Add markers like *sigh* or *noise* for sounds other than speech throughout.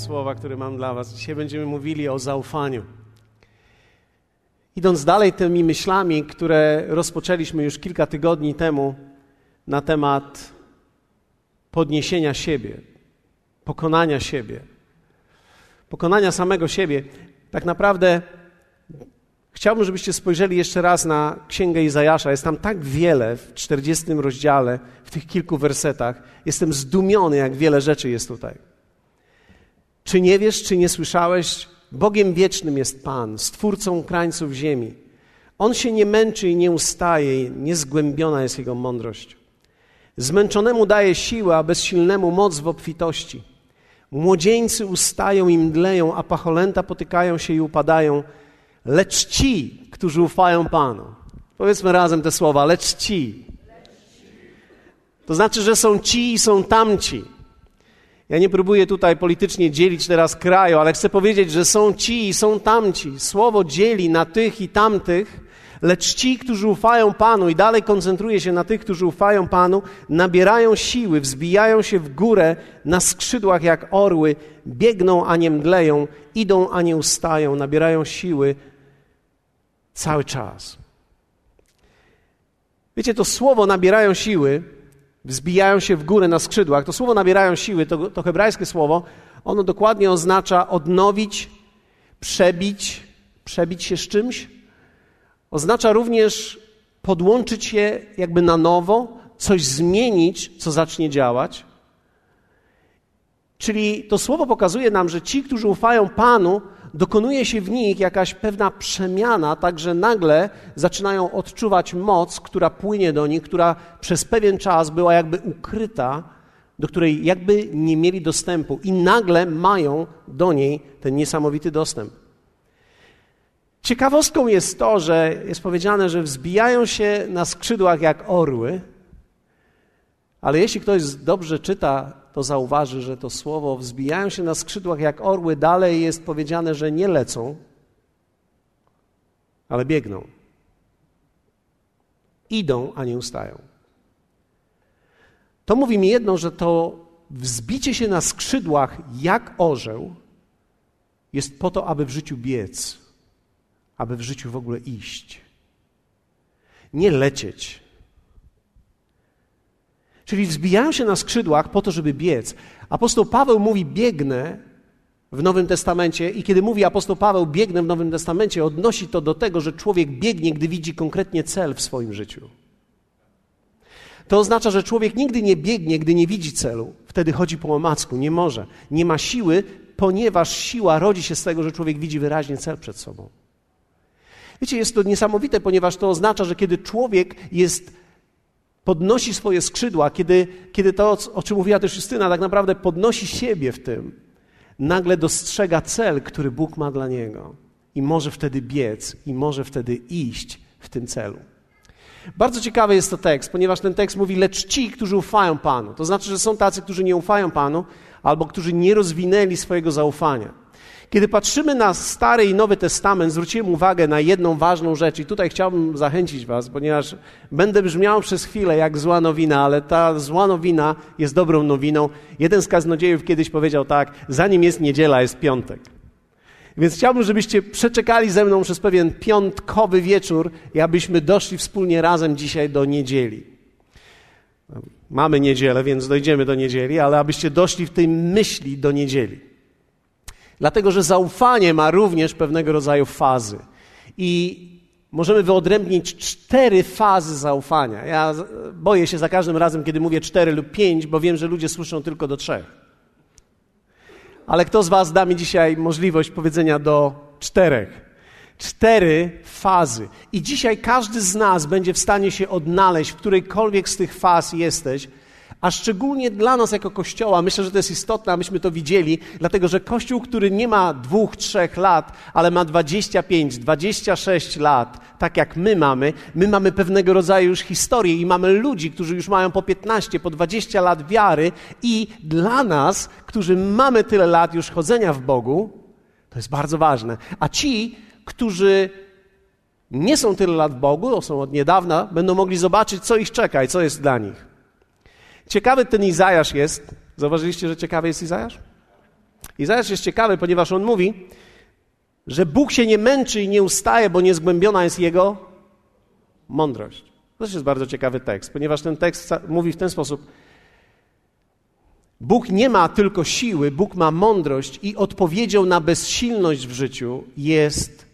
słowa, które mam dla Was. Dzisiaj będziemy mówili o zaufaniu. Idąc dalej tymi myślami, które rozpoczęliśmy już kilka tygodni temu na temat podniesienia siebie, pokonania siebie, pokonania samego siebie, tak naprawdę chciałbym, żebyście spojrzeli jeszcze raz na Księgę Izajasza. Jest tam tak wiele w 40 rozdziale, w tych kilku wersetach. Jestem zdumiony, jak wiele rzeczy jest tutaj. Czy nie wiesz, czy nie słyszałeś? Bogiem wiecznym jest Pan, stwórcą krańców ziemi. On się nie męczy i nie ustaje, niezgłębiona jest jego mądrość. Zmęczonemu daje siłę, a bezsilnemu moc w obfitości. Młodzieńcy ustają i mdleją, a pacholęta potykają się i upadają, lecz ci, którzy ufają Panu. Powiedzmy razem te słowa, lecz ci. To znaczy, że są ci i są tamci. Ja nie próbuję tutaj politycznie dzielić teraz kraju, ale chcę powiedzieć, że są ci i są tamci. Słowo dzieli na tych i tamtych, lecz ci, którzy ufają Panu i dalej koncentruje się na tych, którzy ufają Panu, nabierają siły, wzbijają się w górę na skrzydłach jak orły, biegną, a nie mdleją, idą, a nie ustają, nabierają siły cały czas. Wiecie, to słowo nabierają siły wzbijają się w górę na skrzydłach. To słowo nabierają siły, to, to hebrajskie słowo, ono dokładnie oznacza odnowić, przebić, przebić się z czymś. Oznacza również podłączyć się jakby na nowo, coś zmienić, co zacznie działać. Czyli to słowo pokazuje nam, że ci, którzy ufają Panu, dokonuje się w nich jakaś pewna przemiana, tak że nagle zaczynają odczuwać moc, która płynie do nich, która przez pewien czas była jakby ukryta, do której jakby nie mieli dostępu, i nagle mają do niej ten niesamowity dostęp. Ciekawostką jest to, że jest powiedziane, że wzbijają się na skrzydłach jak orły, ale jeśli ktoś dobrze czyta to zauważy, że to słowo wzbijają się na skrzydłach jak orły. Dalej jest powiedziane, że nie lecą, ale biegną. Idą, a nie ustają. To mówi mi jedno, że to wzbicie się na skrzydłach jak orzeł jest po to, aby w życiu biec, aby w życiu w ogóle iść. Nie lecieć, Czyli wzbijają się na skrzydłach po to, żeby biec. Apostoł Paweł mówi biegnę w Nowym Testamencie i kiedy mówi apostoł Paweł biegnę w Nowym Testamencie, odnosi to do tego, że człowiek biegnie, gdy widzi konkretnie cel w swoim życiu. To oznacza, że człowiek nigdy nie biegnie, gdy nie widzi celu. Wtedy chodzi po omacku, nie może. Nie ma siły, ponieważ siła rodzi się z tego, że człowiek widzi wyraźnie cel przed sobą. Wiecie, jest to niesamowite, ponieważ to oznacza, że kiedy człowiek jest podnosi swoje skrzydła, kiedy, kiedy to, o czym mówiła też Justyna, tak naprawdę podnosi siebie w tym, nagle dostrzega cel, który Bóg ma dla niego i może wtedy biec, i może wtedy iść w tym celu. Bardzo ciekawy jest to tekst, ponieważ ten tekst mówi, lecz ci, którzy ufają Panu. To znaczy, że są tacy, którzy nie ufają Panu, albo którzy nie rozwinęli swojego zaufania. Kiedy patrzymy na Stary i Nowy Testament, zwróciłem uwagę na jedną ważną rzecz i tutaj chciałbym zachęcić Was, ponieważ będę brzmiał przez chwilę jak zła nowina, ale ta zła nowina jest dobrą nowiną. Jeden z kaznodziejów kiedyś powiedział tak, zanim jest niedziela, jest piątek. Więc chciałbym, żebyście przeczekali ze mną przez pewien piątkowy wieczór i abyśmy doszli wspólnie razem dzisiaj do niedzieli. Mamy niedzielę, więc dojdziemy do niedzieli, ale abyście doszli w tej myśli do niedzieli. Dlatego, że zaufanie ma również pewnego rodzaju fazy. I możemy wyodrębnić cztery fazy zaufania. Ja boję się za każdym razem, kiedy mówię cztery lub pięć, bo wiem, że ludzie słyszą tylko do trzech. Ale kto z Was da mi dzisiaj możliwość powiedzenia do czterech? Cztery fazy. I dzisiaj każdy z nas będzie w stanie się odnaleźć, w którejkolwiek z tych faz jesteś, a szczególnie dla nas jako Kościoła, myślę, że to jest istotne, abyśmy to widzieli, dlatego że Kościół, który nie ma dwóch, trzech lat, ale ma 25, 26 lat, tak jak my mamy, my mamy pewnego rodzaju już historię i mamy ludzi, którzy już mają po 15, po 20 lat wiary i dla nas, którzy mamy tyle lat już chodzenia w Bogu, to jest bardzo ważne. A ci, którzy nie są tyle lat w Bogu, są od niedawna, będą mogli zobaczyć, co ich czeka i co jest dla nich. Ciekawy ten Izajasz jest. Zauważyliście, że ciekawy jest Izajasz? I zaraz jest ciekawy, ponieważ on mówi, że Bóg się nie męczy i nie ustaje, bo niezgłębiona jest Jego mądrość. To też jest bardzo ciekawy tekst, ponieważ ten tekst mówi w ten sposób. Bóg nie ma tylko siły, Bóg ma mądrość i odpowiedzią na bezsilność w życiu jest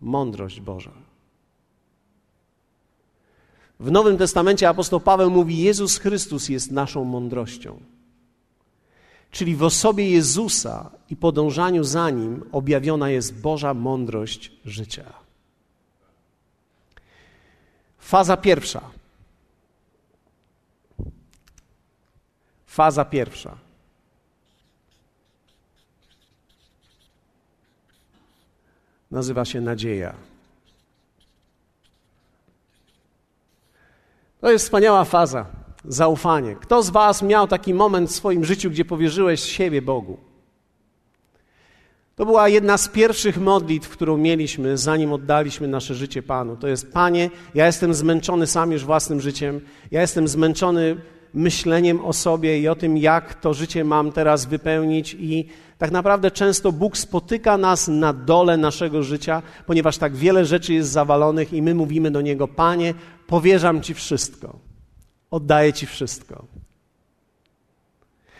mądrość Boża. W Nowym Testamencie apostoł Paweł mówi: Jezus Chrystus jest naszą mądrością. Czyli w osobie Jezusa i podążaniu za nim objawiona jest Boża mądrość życia. Faza pierwsza. Faza pierwsza. Nazywa się nadzieja. To jest wspaniała faza zaufanie. Kto z Was miał taki moment w swoim życiu, gdzie powierzyłeś siebie Bogu? To była jedna z pierwszych modlitw, którą mieliśmy, zanim oddaliśmy nasze życie Panu. To jest, Panie, ja jestem zmęczony sam już własnym życiem, ja jestem zmęczony myśleniem o sobie i o tym, jak to życie mam teraz wypełnić. I tak naprawdę często Bóg spotyka nas na dole naszego życia, ponieważ tak wiele rzeczy jest zawalonych i my mówimy do Niego: Panie, powierzam Ci wszystko. Oddaję Ci wszystko.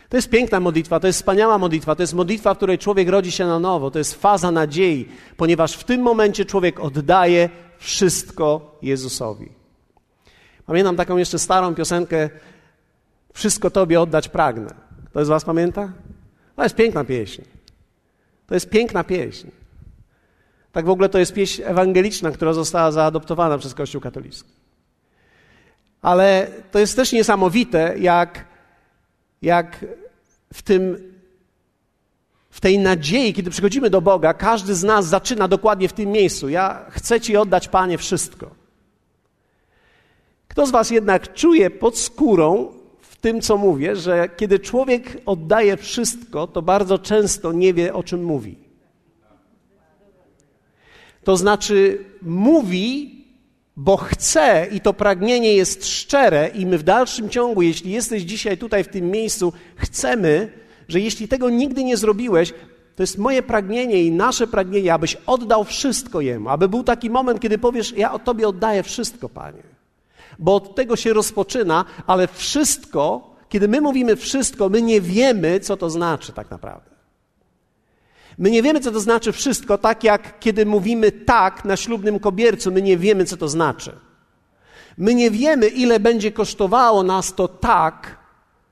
To jest piękna modlitwa, to jest wspaniała modlitwa, to jest modlitwa, w której człowiek rodzi się na nowo, to jest faza nadziei, ponieważ w tym momencie człowiek oddaje wszystko Jezusowi. Pamiętam taką jeszcze starą piosenkę Wszystko Tobie oddać pragnę. Kto z Was pamięta? To jest piękna pieśń. To jest piękna pieśń. Tak w ogóle to jest pieśń ewangeliczna, która została zaadoptowana przez Kościół katolicki. Ale to jest też niesamowite, jak, jak w tym w tej nadziei, kiedy przychodzimy do Boga, każdy z nas zaczyna dokładnie w tym miejscu. Ja chcę Ci oddać, Panie, wszystko. Kto z Was jednak czuje pod skórą w tym, co mówię, że kiedy człowiek oddaje wszystko, to bardzo często nie wie, o czym mówi. To znaczy, mówi bo chcę i to pragnienie jest szczere, i my w dalszym ciągu, jeśli jesteś dzisiaj tutaj w tym miejscu, chcemy, że jeśli tego nigdy nie zrobiłeś, to jest moje pragnienie i nasze pragnienie, abyś oddał wszystko Jemu, aby był taki moment, kiedy powiesz: Ja o Tobie oddaję wszystko, Panie. Bo od tego się rozpoczyna, ale wszystko, kiedy my mówimy wszystko, my nie wiemy, co to znaczy tak naprawdę. My nie wiemy, co to znaczy wszystko, tak jak kiedy mówimy tak na ślubnym kobiercu, my nie wiemy, co to znaczy. My nie wiemy, ile będzie kosztowało nas to tak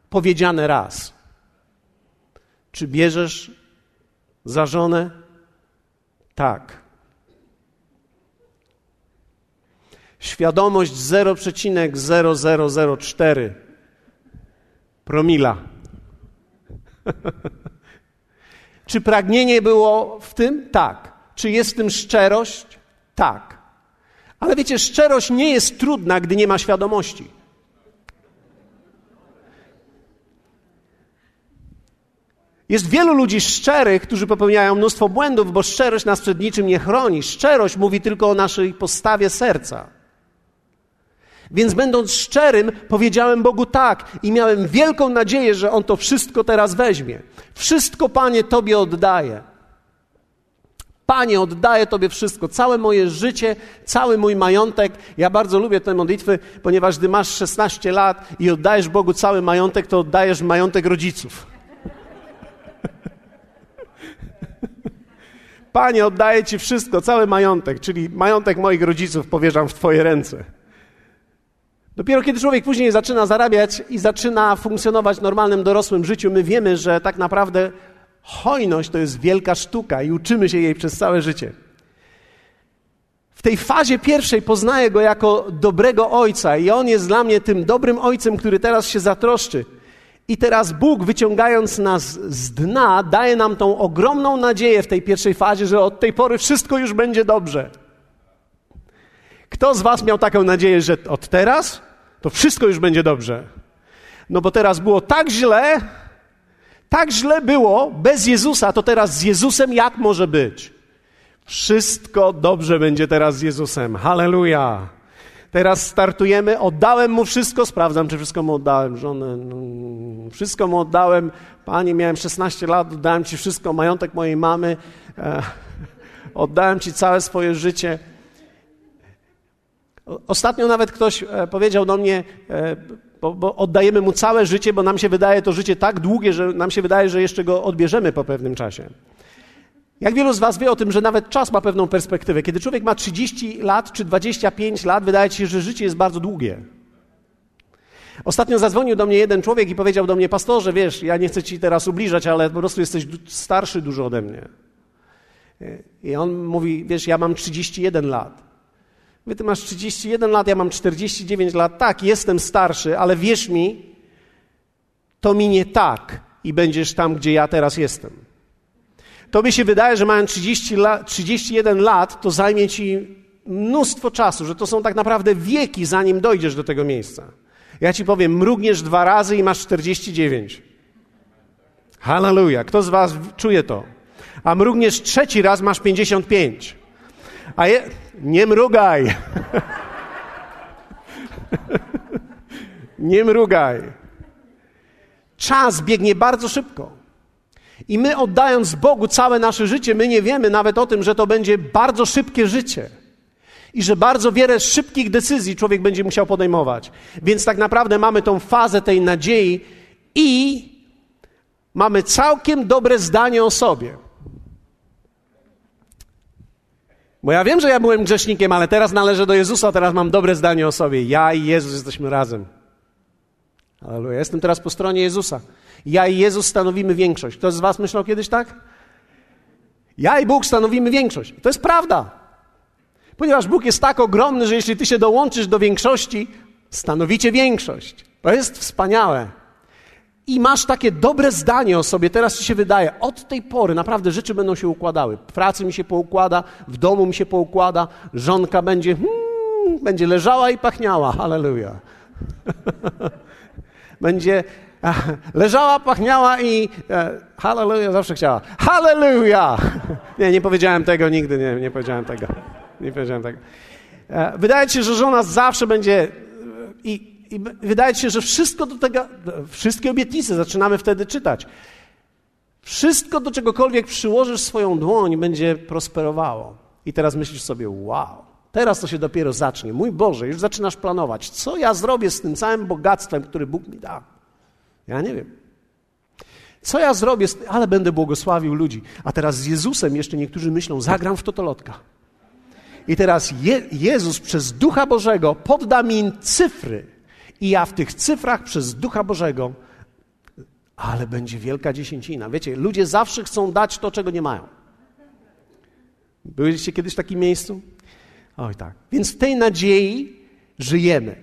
powiedziane raz. Czy bierzesz za żonę? Tak. Świadomość 0,0004 promila. *laughs* Czy pragnienie było w tym? Tak. Czy jest w tym szczerość? Tak. Ale wiecie, szczerość nie jest trudna, gdy nie ma świadomości. Jest wielu ludzi szczerych, którzy popełniają mnóstwo błędów, bo szczerość nas przed niczym nie chroni. Szczerość mówi tylko o naszej postawie serca. Więc będąc szczerym, powiedziałem Bogu tak i miałem wielką nadzieję, że On to wszystko teraz weźmie. Wszystko, Panie, Tobie oddaję. Panie, oddaję Tobie wszystko, całe moje życie, cały mój majątek. Ja bardzo lubię te modlitwy, ponieważ gdy masz 16 lat i oddajesz Bogu cały majątek, to oddajesz majątek rodziców. *laughs* Panie, oddaję Ci wszystko, cały majątek, czyli majątek moich rodziców powierzam w Twoje ręce. Dopiero kiedy człowiek później zaczyna zarabiać i zaczyna funkcjonować w normalnym dorosłym życiu, my wiemy, że tak naprawdę hojność to jest wielka sztuka i uczymy się jej przez całe życie. W tej fazie pierwszej poznaję go jako dobrego ojca i on jest dla mnie tym dobrym ojcem, który teraz się zatroszczy. I teraz Bóg, wyciągając nas z dna, daje nam tą ogromną nadzieję w tej pierwszej fazie, że od tej pory wszystko już będzie dobrze. Kto z Was miał taką nadzieję, że od teraz to wszystko już będzie dobrze? No bo teraz było tak źle, tak źle było bez Jezusa, to teraz z Jezusem jak może być? Wszystko dobrze będzie teraz z Jezusem. Halleluja! Teraz startujemy, oddałem mu wszystko, sprawdzam, czy wszystko mu oddałem, żonę, no, wszystko mu oddałem. Panie, miałem 16 lat, oddałem Ci wszystko, majątek mojej mamy, e, oddałem Ci całe swoje życie. Ostatnio nawet ktoś e, powiedział do mnie, e, bo, bo, oddajemy mu całe życie, bo nam się wydaje to życie tak długie, że nam się wydaje, że jeszcze go odbierzemy po pewnym czasie. Jak wielu z Was wie o tym, że nawet czas ma pewną perspektywę. Kiedy człowiek ma 30 lat czy 25 lat, wydaje ci się, że życie jest bardzo długie. Ostatnio zadzwonił do mnie jeden człowiek i powiedział do mnie, pastorze, wiesz, ja nie chcę ci teraz ubliżać, ale po prostu jesteś starszy dużo ode mnie. I on mówi, wiesz, ja mam 31 lat. Wy ty masz 31 lat, ja mam 49 lat. Tak, jestem starszy, ale wierz mi, to minie tak i będziesz tam, gdzie ja teraz jestem. To mi się wydaje, że mając 30 la, 31 lat, to zajmie ci mnóstwo czasu, że to są tak naprawdę wieki, zanim dojdziesz do tego miejsca. Ja ci powiem, mrugniesz dwa razy i masz 49. Halleluja. Kto z was czuje to? A mrugniesz trzeci raz, masz 55. A je... Nie mrugaj. Nie mrugaj. Czas biegnie bardzo szybko. I my oddając Bogu całe nasze życie, my nie wiemy nawet o tym, że to będzie bardzo szybkie życie. I że bardzo wiele szybkich decyzji człowiek będzie musiał podejmować. Więc tak naprawdę mamy tą fazę tej nadziei i mamy całkiem dobre zdanie o sobie. Bo ja wiem, że ja byłem grzesznikiem, ale teraz należę do Jezusa, teraz mam dobre zdanie o sobie. Ja i Jezus jesteśmy razem. Aleluja. Jestem teraz po stronie Jezusa. Ja i Jezus stanowimy większość. Ktoś z Was myślał kiedyś tak? Ja i Bóg stanowimy większość. To jest prawda. Ponieważ Bóg jest tak ogromny, że jeśli Ty się dołączysz do większości, stanowicie większość. To jest wspaniałe. I masz takie dobre zdanie o sobie, teraz ci się wydaje, od tej pory naprawdę rzeczy będą się układały. Pracy mi się poukłada, w domu mi się poukłada, żonka będzie, hmm, będzie leżała i pachniała. Halleluja. *laughs* będzie leżała, pachniała i e, halleluja zawsze chciała. Halleluja! *laughs* Nie, nie powiedziałem tego nigdy, nie, nie powiedziałem tego. Nie powiedziałem tego. E, wydaje ci się, że żona zawsze będzie e, i, i wydaje się, że wszystko do tego, wszystkie obietnice zaczynamy wtedy czytać. Wszystko, do czegokolwiek przyłożysz swoją dłoń, będzie prosperowało. I teraz myślisz sobie, wow, teraz to się dopiero zacznie. Mój Boże, już zaczynasz planować, co ja zrobię z tym całym bogactwem, który Bóg mi da. Ja nie wiem. Co ja zrobię, ale będę błogosławił ludzi. A teraz z Jezusem jeszcze niektórzy myślą, zagram w totolotka. I teraz Je Jezus przez Ducha Bożego podda mi cyfry. I ja w tych cyfrach przez Ducha Bożego, ale będzie wielka dziesięcina. Wiecie, ludzie zawsze chcą dać to, czego nie mają. Byliście kiedyś w takim miejscu? Oj tak. Więc w tej nadziei żyjemy.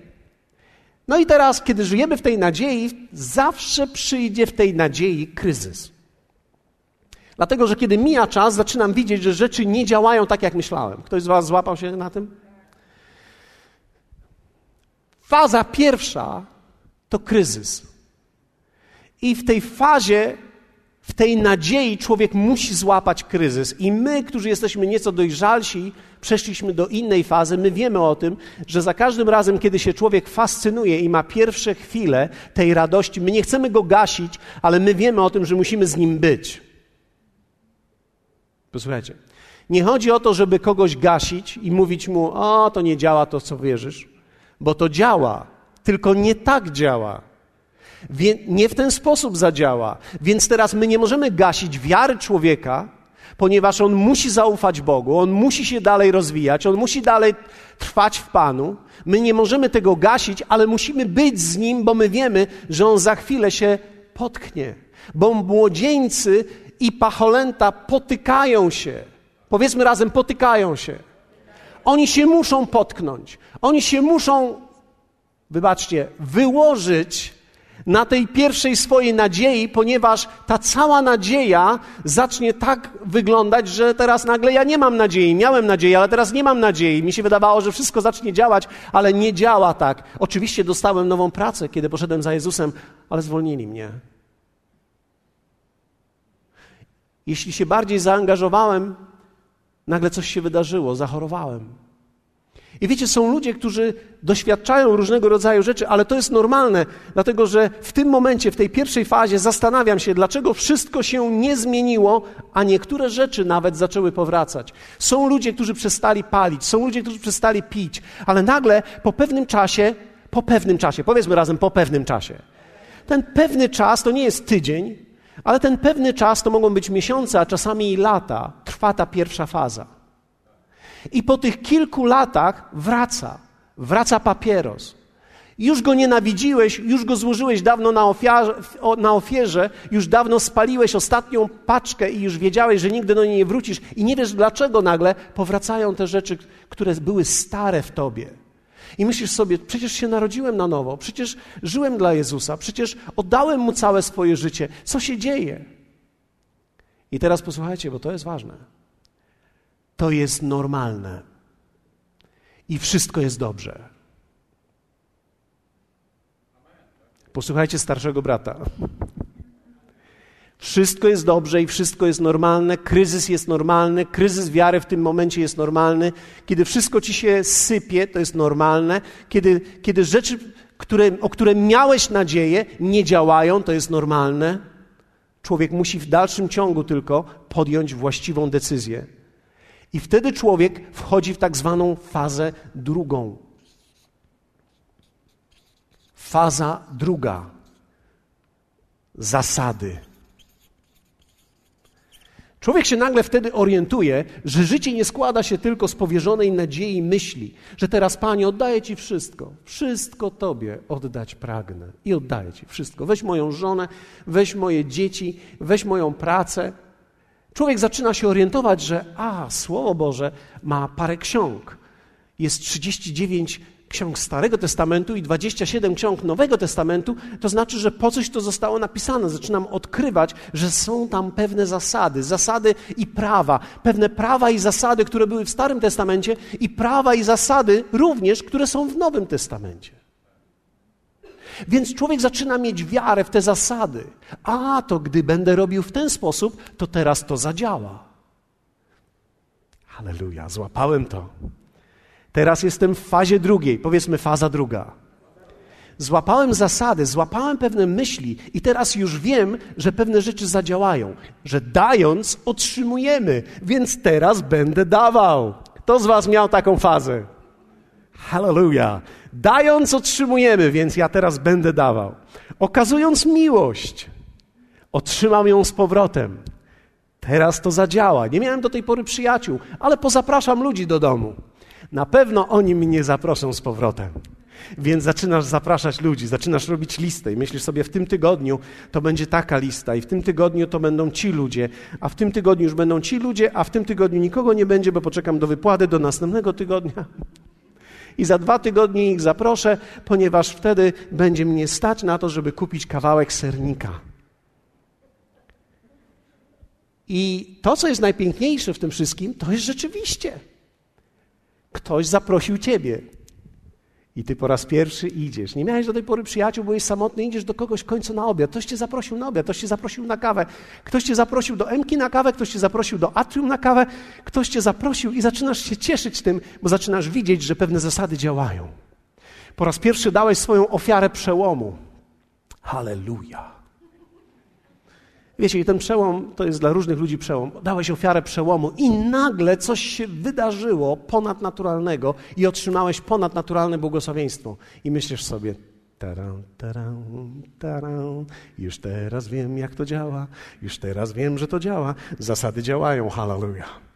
No i teraz, kiedy żyjemy w tej nadziei, zawsze przyjdzie w tej nadziei kryzys. Dlatego, że kiedy mija czas, zaczynam widzieć, że rzeczy nie działają tak, jak myślałem. Ktoś z Was złapał się na tym? Faza pierwsza to kryzys. I w tej fazie w tej nadziei człowiek musi złapać kryzys. I my, którzy jesteśmy nieco dojrzalsi, przeszliśmy do innej fazy. My wiemy o tym, że za każdym razem, kiedy się człowiek fascynuje i ma pierwsze chwile tej radości, my nie chcemy go gasić, ale my wiemy o tym, że musimy z nim być. Posłuchajcie. Nie chodzi o to, żeby kogoś gasić i mówić mu: O, to nie działa to, co wierzysz, bo to działa, tylko nie tak działa nie w ten sposób zadziała. Więc teraz my nie możemy gasić wiary człowieka, ponieważ on musi zaufać Bogu, on musi się dalej rozwijać, on musi dalej trwać w Panu. My nie możemy tego gasić, ale musimy być z nim, bo my wiemy, że on za chwilę się potknie. Bo młodzieńcy i pacholęta potykają się. Powiedzmy razem, potykają się. Oni się muszą potknąć. Oni się muszą, wybaczcie, wyłożyć na tej pierwszej swojej nadziei, ponieważ ta cała nadzieja zacznie tak wyglądać, że teraz nagle ja nie mam nadziei. Miałem nadzieję, ale teraz nie mam nadziei. Mi się wydawało, że wszystko zacznie działać, ale nie działa tak. Oczywiście dostałem nową pracę, kiedy poszedłem za Jezusem, ale zwolnili mnie. Jeśli się bardziej zaangażowałem, nagle coś się wydarzyło, zachorowałem. I wiecie, są ludzie, którzy doświadczają różnego rodzaju rzeczy, ale to jest normalne, dlatego że w tym momencie, w tej pierwszej fazie zastanawiam się, dlaczego wszystko się nie zmieniło, a niektóre rzeczy nawet zaczęły powracać. Są ludzie, którzy przestali palić, są ludzie, którzy przestali pić, ale nagle po pewnym czasie, po pewnym czasie, powiedzmy razem po pewnym czasie. Ten pewny czas to nie jest tydzień, ale ten pewny czas to mogą być miesiące, a czasami i lata. Trwa ta pierwsza faza. I po tych kilku latach wraca, wraca papieros. Już go nienawidziłeś, już go złożyłeś dawno na, ofiarze, na ofierze, już dawno spaliłeś ostatnią paczkę i już wiedziałeś, że nigdy do niej nie wrócisz i nie wiesz dlaczego nagle powracają te rzeczy, które były stare w tobie. I myślisz sobie, przecież się narodziłem na nowo, przecież żyłem dla Jezusa, przecież oddałem Mu całe swoje życie. Co się dzieje? I teraz posłuchajcie, bo to jest ważne to jest normalne. I wszystko jest dobrze. Posłuchajcie starszego brata. Wszystko jest dobrze i wszystko jest normalne, kryzys jest normalny, kryzys wiary w tym momencie jest normalny. Kiedy wszystko ci się sypie, to jest normalne. Kiedy, kiedy rzeczy, które, o które miałeś nadzieję, nie działają, to jest normalne. Człowiek musi w dalszym ciągu tylko podjąć właściwą decyzję. I wtedy człowiek wchodzi w tak zwaną fazę drugą. Faza druga. Zasady. Człowiek się nagle wtedy orientuje, że życie nie składa się tylko z powierzonej nadziei myśli, że teraz Panie oddaję Ci wszystko, wszystko Tobie oddać pragnę i oddaję Ci wszystko. Weź moją żonę, weź moje dzieci, weź moją pracę, Człowiek zaczyna się orientować, że a, Słowo Boże ma parę ksiąg. Jest 39 ksiąg Starego Testamentu i 27 ksiąg Nowego Testamentu, to znaczy, że po coś to zostało napisane. Zaczynam odkrywać, że są tam pewne zasady, zasady i prawa, pewne prawa i zasady, które były w Starym Testamencie i prawa i zasady również, które są w Nowym Testamencie. Więc człowiek zaczyna mieć wiarę w te zasady. A to gdy będę robił w ten sposób, to teraz to zadziała. Halleluja, złapałem to. Teraz jestem w fazie drugiej, powiedzmy faza druga. Złapałem zasady, złapałem pewne myśli i teraz już wiem, że pewne rzeczy zadziałają, że dając otrzymujemy, więc teraz będę dawał. Kto z Was miał taką fazę? Hallelujah. Dając otrzymujemy, więc ja teraz będę dawał. Okazując miłość, otrzymam ją z powrotem. Teraz to zadziała. Nie miałem do tej pory przyjaciół, ale pozapraszam ludzi do domu. Na pewno oni mnie zaproszą z powrotem. Więc zaczynasz zapraszać ludzi, zaczynasz robić listę i myślisz sobie, w tym tygodniu to będzie taka lista, i w tym tygodniu to będą ci ludzie, a w tym tygodniu już będą ci ludzie, a w tym tygodniu nikogo nie będzie, bo poczekam do wypłaty do następnego tygodnia i za dwa tygodnie ich zaproszę, ponieważ wtedy będzie mnie stać na to, żeby kupić kawałek sernika. I to, co jest najpiękniejsze w tym wszystkim, to jest rzeczywiście. Ktoś zaprosił ciebie. I ty po raz pierwszy idziesz. Nie miałeś do tej pory przyjaciół, byłeś samotny, idziesz do kogoś w końcu na obiad. Ktoś cię zaprosił na obiad, ktoś cię zaprosił na kawę, ktoś cię zaprosił do Emki na kawę, ktoś cię zaprosił do Atrium na kawę, ktoś cię zaprosił i zaczynasz się cieszyć tym, bo zaczynasz widzieć, że pewne zasady działają. Po raz pierwszy dałeś swoją ofiarę przełomu. Halleluja. Wiecie, i ten przełom to jest dla różnych ludzi przełom. Dałeś ofiarę przełomu i nagle coś się wydarzyło ponadnaturalnego i otrzymałeś ponadnaturalne błogosławieństwo. I myślisz sobie, już teraz wiem, jak to działa, już teraz wiem, że to działa. Zasady działają, hallelujah.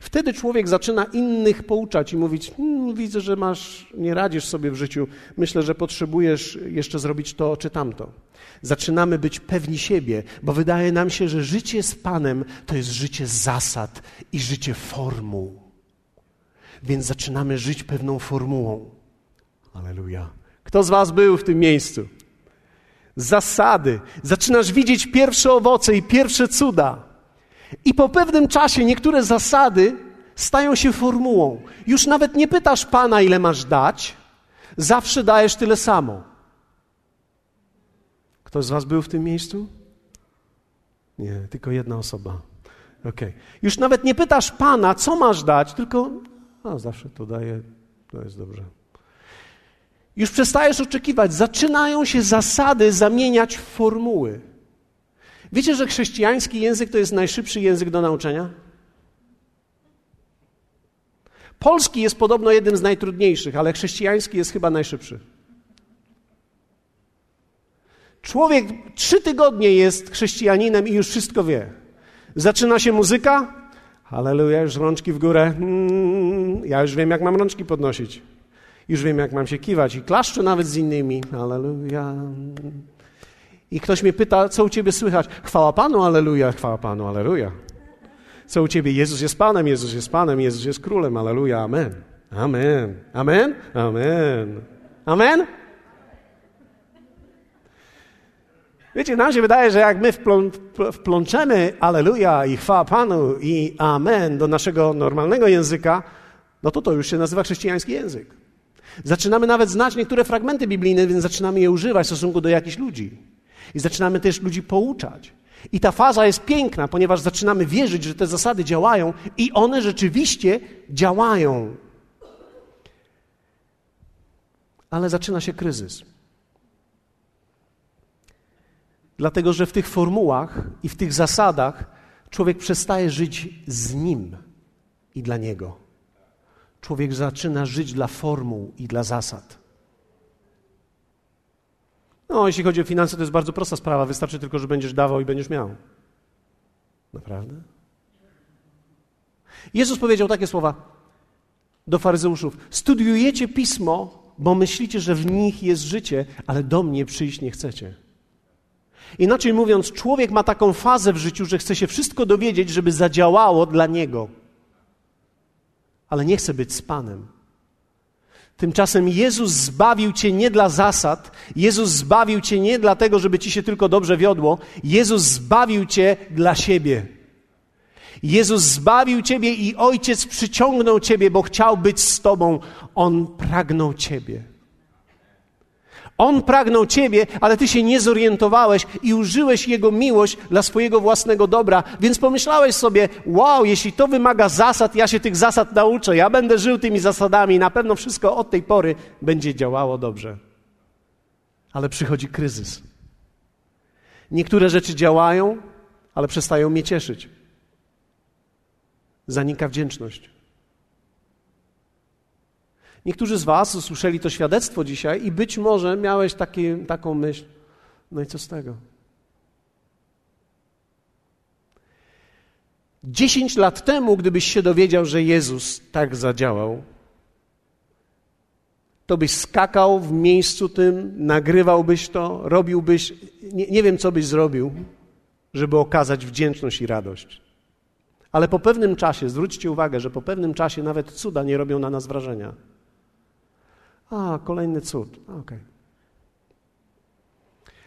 Wtedy człowiek zaczyna innych pouczać i mówić: hmm, Widzę, że masz, nie radzisz sobie w życiu, myślę, że potrzebujesz jeszcze zrobić to czy tamto. Zaczynamy być pewni siebie, bo wydaje nam się, że życie z Panem to jest życie zasad i życie formuł. Więc zaczynamy żyć pewną formułą. Aleluja. Kto z Was był w tym miejscu? Zasady. Zaczynasz widzieć pierwsze owoce i pierwsze cuda. I po pewnym czasie niektóre zasady stają się formułą. Już nawet nie pytasz Pana, ile masz dać, zawsze dajesz tyle samo. Ktoś z Was był w tym miejscu? Nie, tylko jedna osoba. Okay. Już nawet nie pytasz Pana, co masz dać, tylko a, zawsze to daję To jest dobrze. Już przestajesz oczekiwać, zaczynają się zasady zamieniać w formuły. Wiecie, że chrześcijański język to jest najszybszy język do nauczenia? Polski jest podobno jednym z najtrudniejszych, ale chrześcijański jest chyba najszybszy. Człowiek trzy tygodnie jest chrześcijaninem i już wszystko wie. Zaczyna się muzyka, halleluja, już rączki w górę. Mm, ja już wiem, jak mam rączki podnosić. Już wiem, jak mam się kiwać i klaszczę nawet z innymi. Halleluja. I ktoś mnie pyta, co u ciebie słychać? Chwała Panu, aleluja, chwała Panu, aleluja. Co u ciebie? Jezus jest Panem, Jezus jest Panem, Jezus jest Królem, aleluja, amen. Amen. Amen? Amen. Amen? Wiecie, nam się wydaje, że jak my wplą, wplączemy aleluja i chwała Panu i amen do naszego normalnego języka, no to to już się nazywa chrześcijański język. Zaczynamy nawet znać niektóre fragmenty biblijne, więc zaczynamy je używać w stosunku do jakichś ludzi. I zaczynamy też ludzi pouczać. I ta faza jest piękna, ponieważ zaczynamy wierzyć, że te zasady działają i one rzeczywiście działają. Ale zaczyna się kryzys. Dlatego, że w tych formułach i w tych zasadach człowiek przestaje żyć z nim i dla niego. Człowiek zaczyna żyć dla formuł i dla zasad. No, jeśli chodzi o finanse, to jest bardzo prosta sprawa. Wystarczy tylko, że będziesz dawał i będziesz miał. Naprawdę? Jezus powiedział takie słowa do faryzeuszów: Studiujecie pismo, bo myślicie, że w nich jest życie, ale do mnie przyjść nie chcecie. Inaczej mówiąc, człowiek ma taką fazę w życiu, że chce się wszystko dowiedzieć, żeby zadziałało dla niego. Ale nie chce być z Panem. Tymczasem Jezus zbawił cię nie dla zasad, Jezus zbawił cię nie dlatego, żeby ci się tylko dobrze wiodło, Jezus zbawił cię dla siebie. Jezus zbawił ciebie i Ojciec przyciągnął ciebie, bo chciał być z tobą. On pragnął ciebie. On pragnął Ciebie, ale Ty się nie zorientowałeś i użyłeś Jego miłość dla swojego własnego dobra, więc pomyślałeś sobie, wow, jeśli to wymaga zasad, ja się tych zasad nauczę, ja będę żył tymi zasadami na pewno wszystko od tej pory będzie działało dobrze. Ale przychodzi kryzys. Niektóre rzeczy działają, ale przestają mnie cieszyć. Zanika wdzięczność. Niektórzy z Was usłyszeli to świadectwo dzisiaj i być może miałeś taki, taką myśl, no i co z tego? Dziesięć lat temu, gdybyś się dowiedział, że Jezus tak zadziałał, to byś skakał w miejscu tym, nagrywałbyś to, robiłbyś, nie, nie wiem co byś zrobił, żeby okazać wdzięczność i radość. Ale po pewnym czasie, zwróćcie uwagę, że po pewnym czasie nawet cuda nie robią na nas wrażenia. A, kolejny cud. Okej. Okay.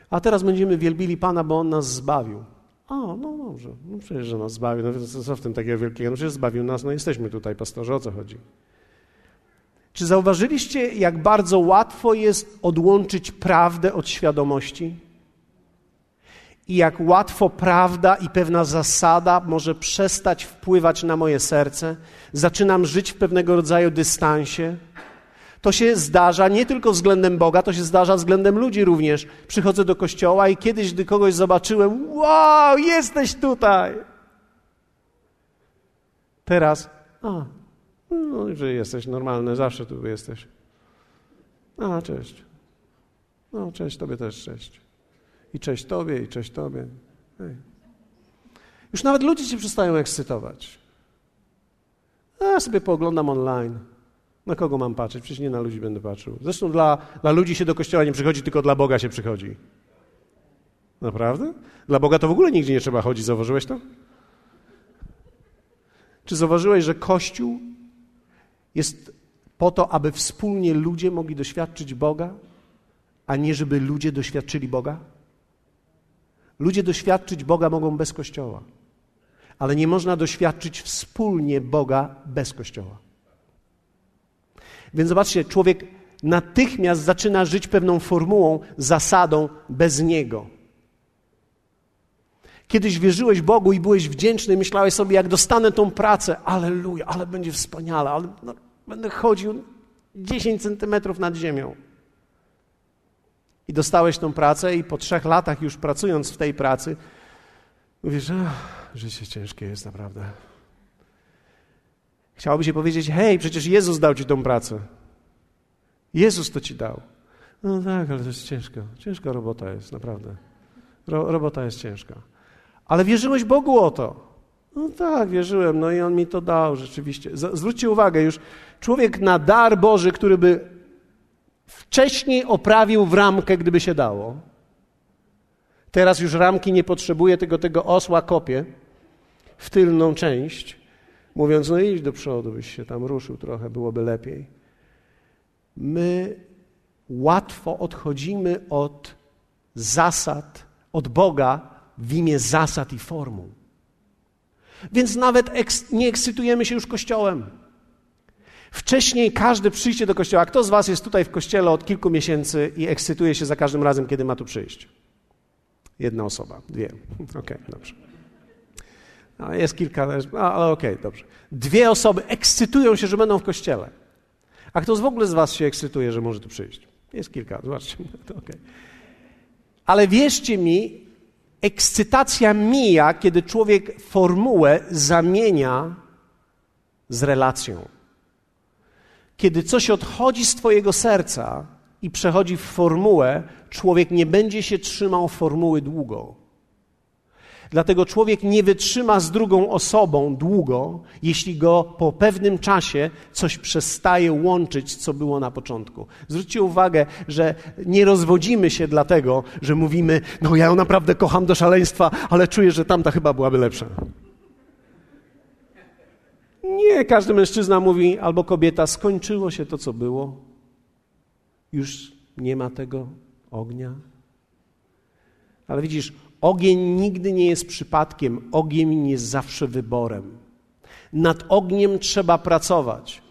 A teraz będziemy wielbili Pana, bo On nas zbawił. A, no dobrze. No przecież, że nas zbawił. No co w tym takiego wielkiego? No przecież zbawił nas, no jesteśmy tutaj, pastorze, o co chodzi? Czy zauważyliście, jak bardzo łatwo jest odłączyć prawdę od świadomości? I jak łatwo prawda i pewna zasada może przestać wpływać na moje serce? Zaczynam żyć w pewnego rodzaju dystansie. To się zdarza nie tylko względem Boga, to się zdarza względem ludzi również. Przychodzę do kościoła i kiedyś, gdy kogoś zobaczyłem, wow, jesteś tutaj. Teraz, a, no, że jesteś normalny, zawsze tu jesteś. A, cześć. No, cześć Tobie też, cześć. I cześć Tobie, i cześć Tobie. Już nawet ludzie Cię przestają ekscytować. A ja sobie pooglądam online. Na kogo mam patrzeć? Przecież nie na ludzi będę patrzył. Zresztą dla, dla ludzi się do kościoła nie przychodzi, tylko dla Boga się przychodzi. Naprawdę? Dla Boga to w ogóle nigdzie nie trzeba chodzić. Zauważyłeś to? Czy zauważyłeś, że Kościół jest po to, aby wspólnie ludzie mogli doświadczyć Boga, a nie żeby ludzie doświadczyli Boga? Ludzie doświadczyć Boga mogą bez Kościoła, ale nie można doświadczyć wspólnie Boga bez Kościoła. Więc zobaczcie, człowiek natychmiast zaczyna żyć pewną formułą, zasadą bez niego. Kiedyś wierzyłeś Bogu i byłeś wdzięczny, myślałeś sobie, jak dostanę tą pracę, aleluja, ale będzie wspaniale, ale no, będę chodził 10 centymetrów nad ziemią. I dostałeś tą pracę, i po trzech latach już pracując w tej pracy, mówisz, że życie ciężkie jest naprawdę. Chciałoby się powiedzieć, hej, przecież Jezus dał ci tą pracę. Jezus to ci dał. No tak, ale to jest ciężko. Ciężka robota jest, naprawdę. Ro, robota jest ciężka. Ale wierzyłeś Bogu o to. No tak, wierzyłem, no i On mi to dał rzeczywiście. Zwróćcie uwagę, już człowiek na dar Boży, który by wcześniej oprawił w ramkę, gdyby się dało. Teraz już ramki nie potrzebuje, tylko tego osła kopie w tylną część, mówiąc, no idź do przodu, byś się tam ruszył trochę, byłoby lepiej. My łatwo odchodzimy od zasad, od Boga w imię zasad i formuł. Więc nawet nie ekscytujemy się już Kościołem. Wcześniej każde przyjście do kościoła, kto z Was jest tutaj w kościele od kilku miesięcy i ekscytuje się za każdym razem, kiedy ma tu przyjść? Jedna osoba, dwie. *laughs* Okej, okay, dobrze. No, jest kilka, ale okej, okay, dobrze. Dwie osoby ekscytują się, że będą w kościele. A kto z w ogóle z Was się ekscytuje, że może tu przyjść? Jest kilka, zobaczcie. *laughs* To okay. Ale wierzcie mi, ekscytacja mija, kiedy człowiek formułę zamienia z relacją. Kiedy coś odchodzi z Twojego serca i przechodzi w formułę, człowiek nie będzie się trzymał formuły długo. Dlatego człowiek nie wytrzyma z drugą osobą długo, jeśli go po pewnym czasie coś przestaje łączyć, co było na początku. Zwróćcie uwagę, że nie rozwodzimy się dlatego, że mówimy: No, ja ją naprawdę kocham do szaleństwa, ale czuję, że tamta chyba byłaby lepsza. Nie, każdy mężczyzna mówi albo kobieta, skończyło się to, co było. Już nie ma tego ognia. Ale widzisz, ogień nigdy nie jest przypadkiem, ogień jest zawsze wyborem. Nad ogniem trzeba pracować.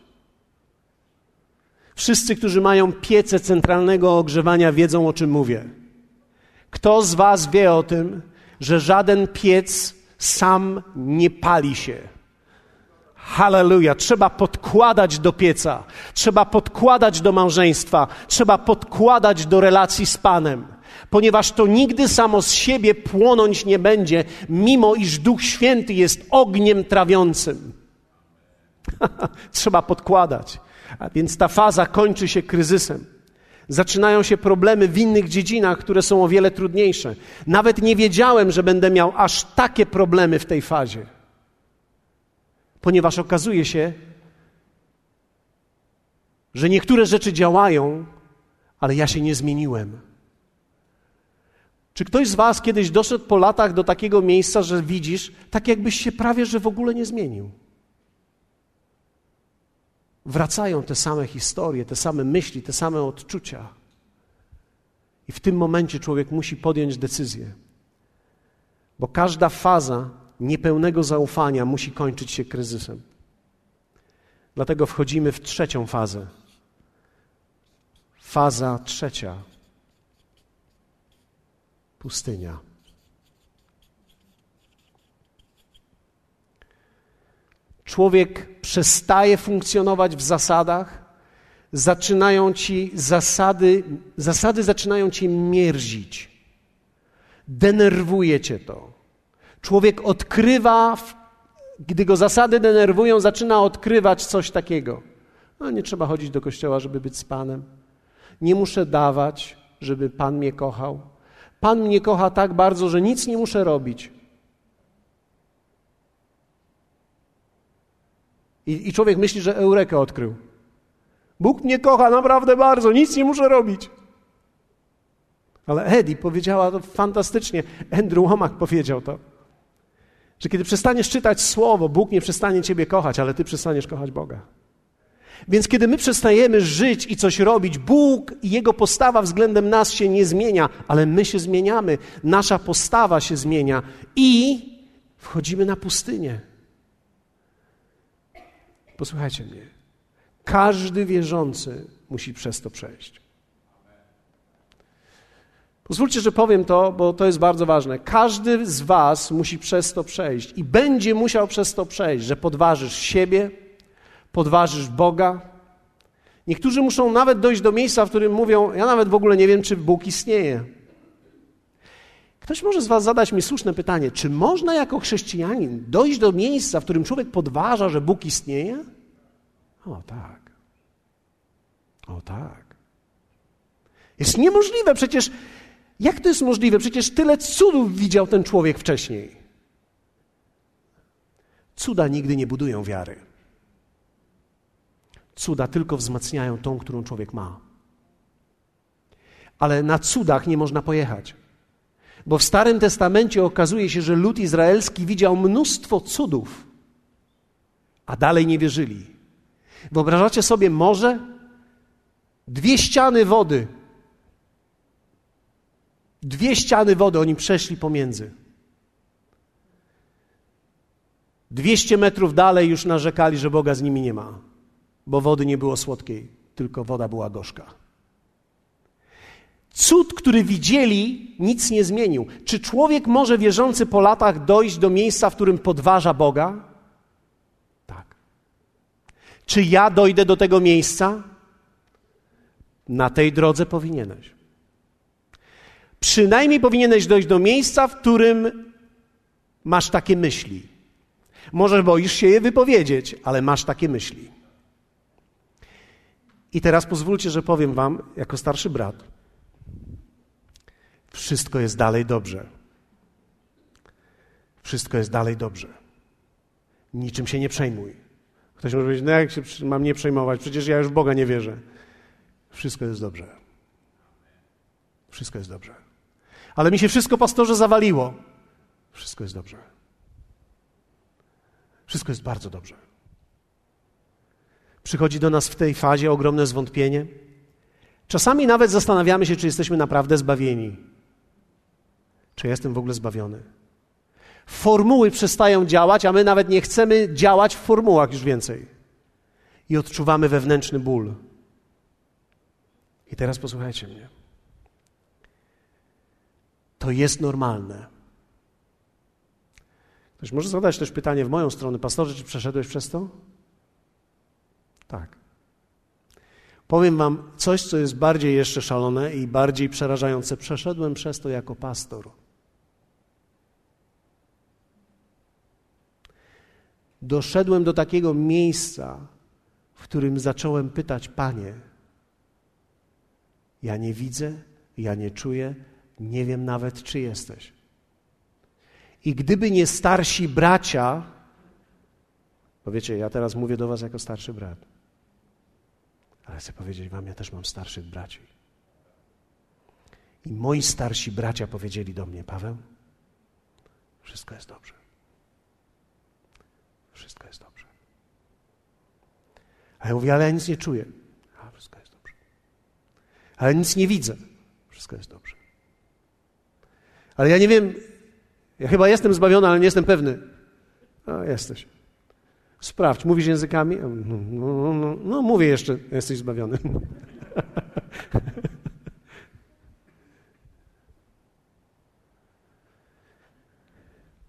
Wszyscy, którzy mają piece centralnego ogrzewania, wiedzą o czym mówię. Kto z Was wie o tym, że żaden piec sam nie pali się? Halleluja. Trzeba podkładać do pieca, trzeba podkładać do małżeństwa, trzeba podkładać do relacji z Panem, ponieważ to nigdy samo z siebie płonąć nie będzie, mimo iż Duch Święty jest ogniem trawiącym. *laughs* trzeba podkładać. A więc ta faza kończy się kryzysem. Zaczynają się problemy w innych dziedzinach, które są o wiele trudniejsze. Nawet nie wiedziałem, że będę miał aż takie problemy w tej fazie ponieważ okazuje się, że niektóre rzeczy działają, ale ja się nie zmieniłem. Czy ktoś z Was kiedyś doszedł po latach do takiego miejsca, że widzisz, tak jakbyś się prawie, że w ogóle nie zmienił? Wracają te same historie, te same myśli, te same odczucia. I w tym momencie człowiek musi podjąć decyzję, bo każda faza niepełnego zaufania musi kończyć się kryzysem. Dlatego wchodzimy w trzecią fazę. Faza trzecia. Pustynia. Człowiek przestaje funkcjonować w zasadach, zaczynają ci zasady, zasady zaczynają cię mierzić. Denerwuje cię to. Człowiek odkrywa, gdy go zasady denerwują, zaczyna odkrywać coś takiego. No, nie trzeba chodzić do kościoła, żeby być z Panem. Nie muszę dawać, żeby Pan mnie kochał. Pan mnie kocha tak bardzo, że nic nie muszę robić. I, I, człowiek myśli, że Eurekę odkrył. Bóg mnie kocha naprawdę bardzo, nic nie muszę robić. Ale Edi powiedziała to fantastycznie. Andrew Womack powiedział to. Że kiedy przestaniesz czytać Słowo, Bóg nie przestanie Ciebie kochać, ale Ty przestaniesz kochać Boga. Więc kiedy my przestajemy żyć i coś robić, Bóg i Jego postawa względem nas się nie zmienia, ale my się zmieniamy, nasza postawa się zmienia i wchodzimy na pustynię. Posłuchajcie mnie. Każdy wierzący musi przez to przejść. Pozwólcie, że powiem to, bo to jest bardzo ważne. Każdy z Was musi przez to przejść i będzie musiał przez to przejść, że podważysz siebie, podważysz Boga Niektórzy muszą nawet dojść do miejsca, w którym mówią: Ja nawet w ogóle nie wiem, czy Bóg istnieje. Ktoś może z Was zadać mi słuszne pytanie: czy można jako chrześcijanin dojść do miejsca, w którym człowiek podważa, że Bóg istnieje? O tak. O tak. Jest niemożliwe, przecież jak to jest możliwe? Przecież tyle cudów widział ten człowiek wcześniej. Cuda nigdy nie budują wiary. Cuda tylko wzmacniają tą, którą człowiek ma. Ale na cudach nie można pojechać. Bo w Starym Testamencie okazuje się, że lud izraelski widział mnóstwo cudów, a dalej nie wierzyli. Wyobrażacie sobie morze? Dwie ściany wody. Dwie ściany wody, oni przeszli pomiędzy. Dwieście metrów dalej już narzekali, że Boga z nimi nie ma, bo wody nie było słodkiej, tylko woda była gorzka. Cud, który widzieli, nic nie zmienił. Czy człowiek może wierzący po latach dojść do miejsca, w którym podważa Boga? Tak. Czy ja dojdę do tego miejsca? Na tej drodze powinieneś. Przynajmniej powinieneś dojść do miejsca, w którym masz takie myśli. Może boisz się je wypowiedzieć, ale masz takie myśli. I teraz pozwólcie, że powiem Wam, jako starszy brat, wszystko jest dalej dobrze. Wszystko jest dalej dobrze. Niczym się nie przejmuj. Ktoś może powiedzieć, no jak się mam nie przejmować? Przecież ja już w Boga nie wierzę. Wszystko jest dobrze. Wszystko jest dobrze. Ale mi się wszystko, pastorze, zawaliło. Wszystko jest dobrze. Wszystko jest bardzo dobrze. Przychodzi do nas w tej fazie ogromne zwątpienie. Czasami nawet zastanawiamy się, czy jesteśmy naprawdę zbawieni. Czy jestem w ogóle zbawiony? Formuły przestają działać, a my nawet nie chcemy działać w formułach już więcej. I odczuwamy wewnętrzny ból. I teraz posłuchajcie mnie. To jest normalne. Ktoś może zadać też pytanie w moją stronę, pastorze, czy przeszedłeś przez to? Tak. Powiem Wam coś, co jest bardziej jeszcze szalone i bardziej przerażające. Przeszedłem przez to jako pastor. Doszedłem do takiego miejsca, w którym zacząłem pytać: Panie, ja nie widzę, ja nie czuję, nie wiem nawet, czy jesteś. I gdyby nie starsi bracia, bo wiecie, ja teraz mówię do Was jako starszy brat, ale chcę powiedzieć Wam, ja też mam starszych braci. I moi starsi bracia powiedzieli do mnie, Paweł, wszystko jest dobrze. Wszystko jest dobrze. A ja mówię, ale ja nic nie czuję. A wszystko jest dobrze. Ale nic nie widzę. Wszystko jest dobrze. Ale ja nie wiem, ja chyba jestem zbawiony, ale nie jestem pewny. A, jesteś. Sprawdź, mówisz językami? No, no, no, no, no mówię jeszcze, jesteś zbawiony. *laughs*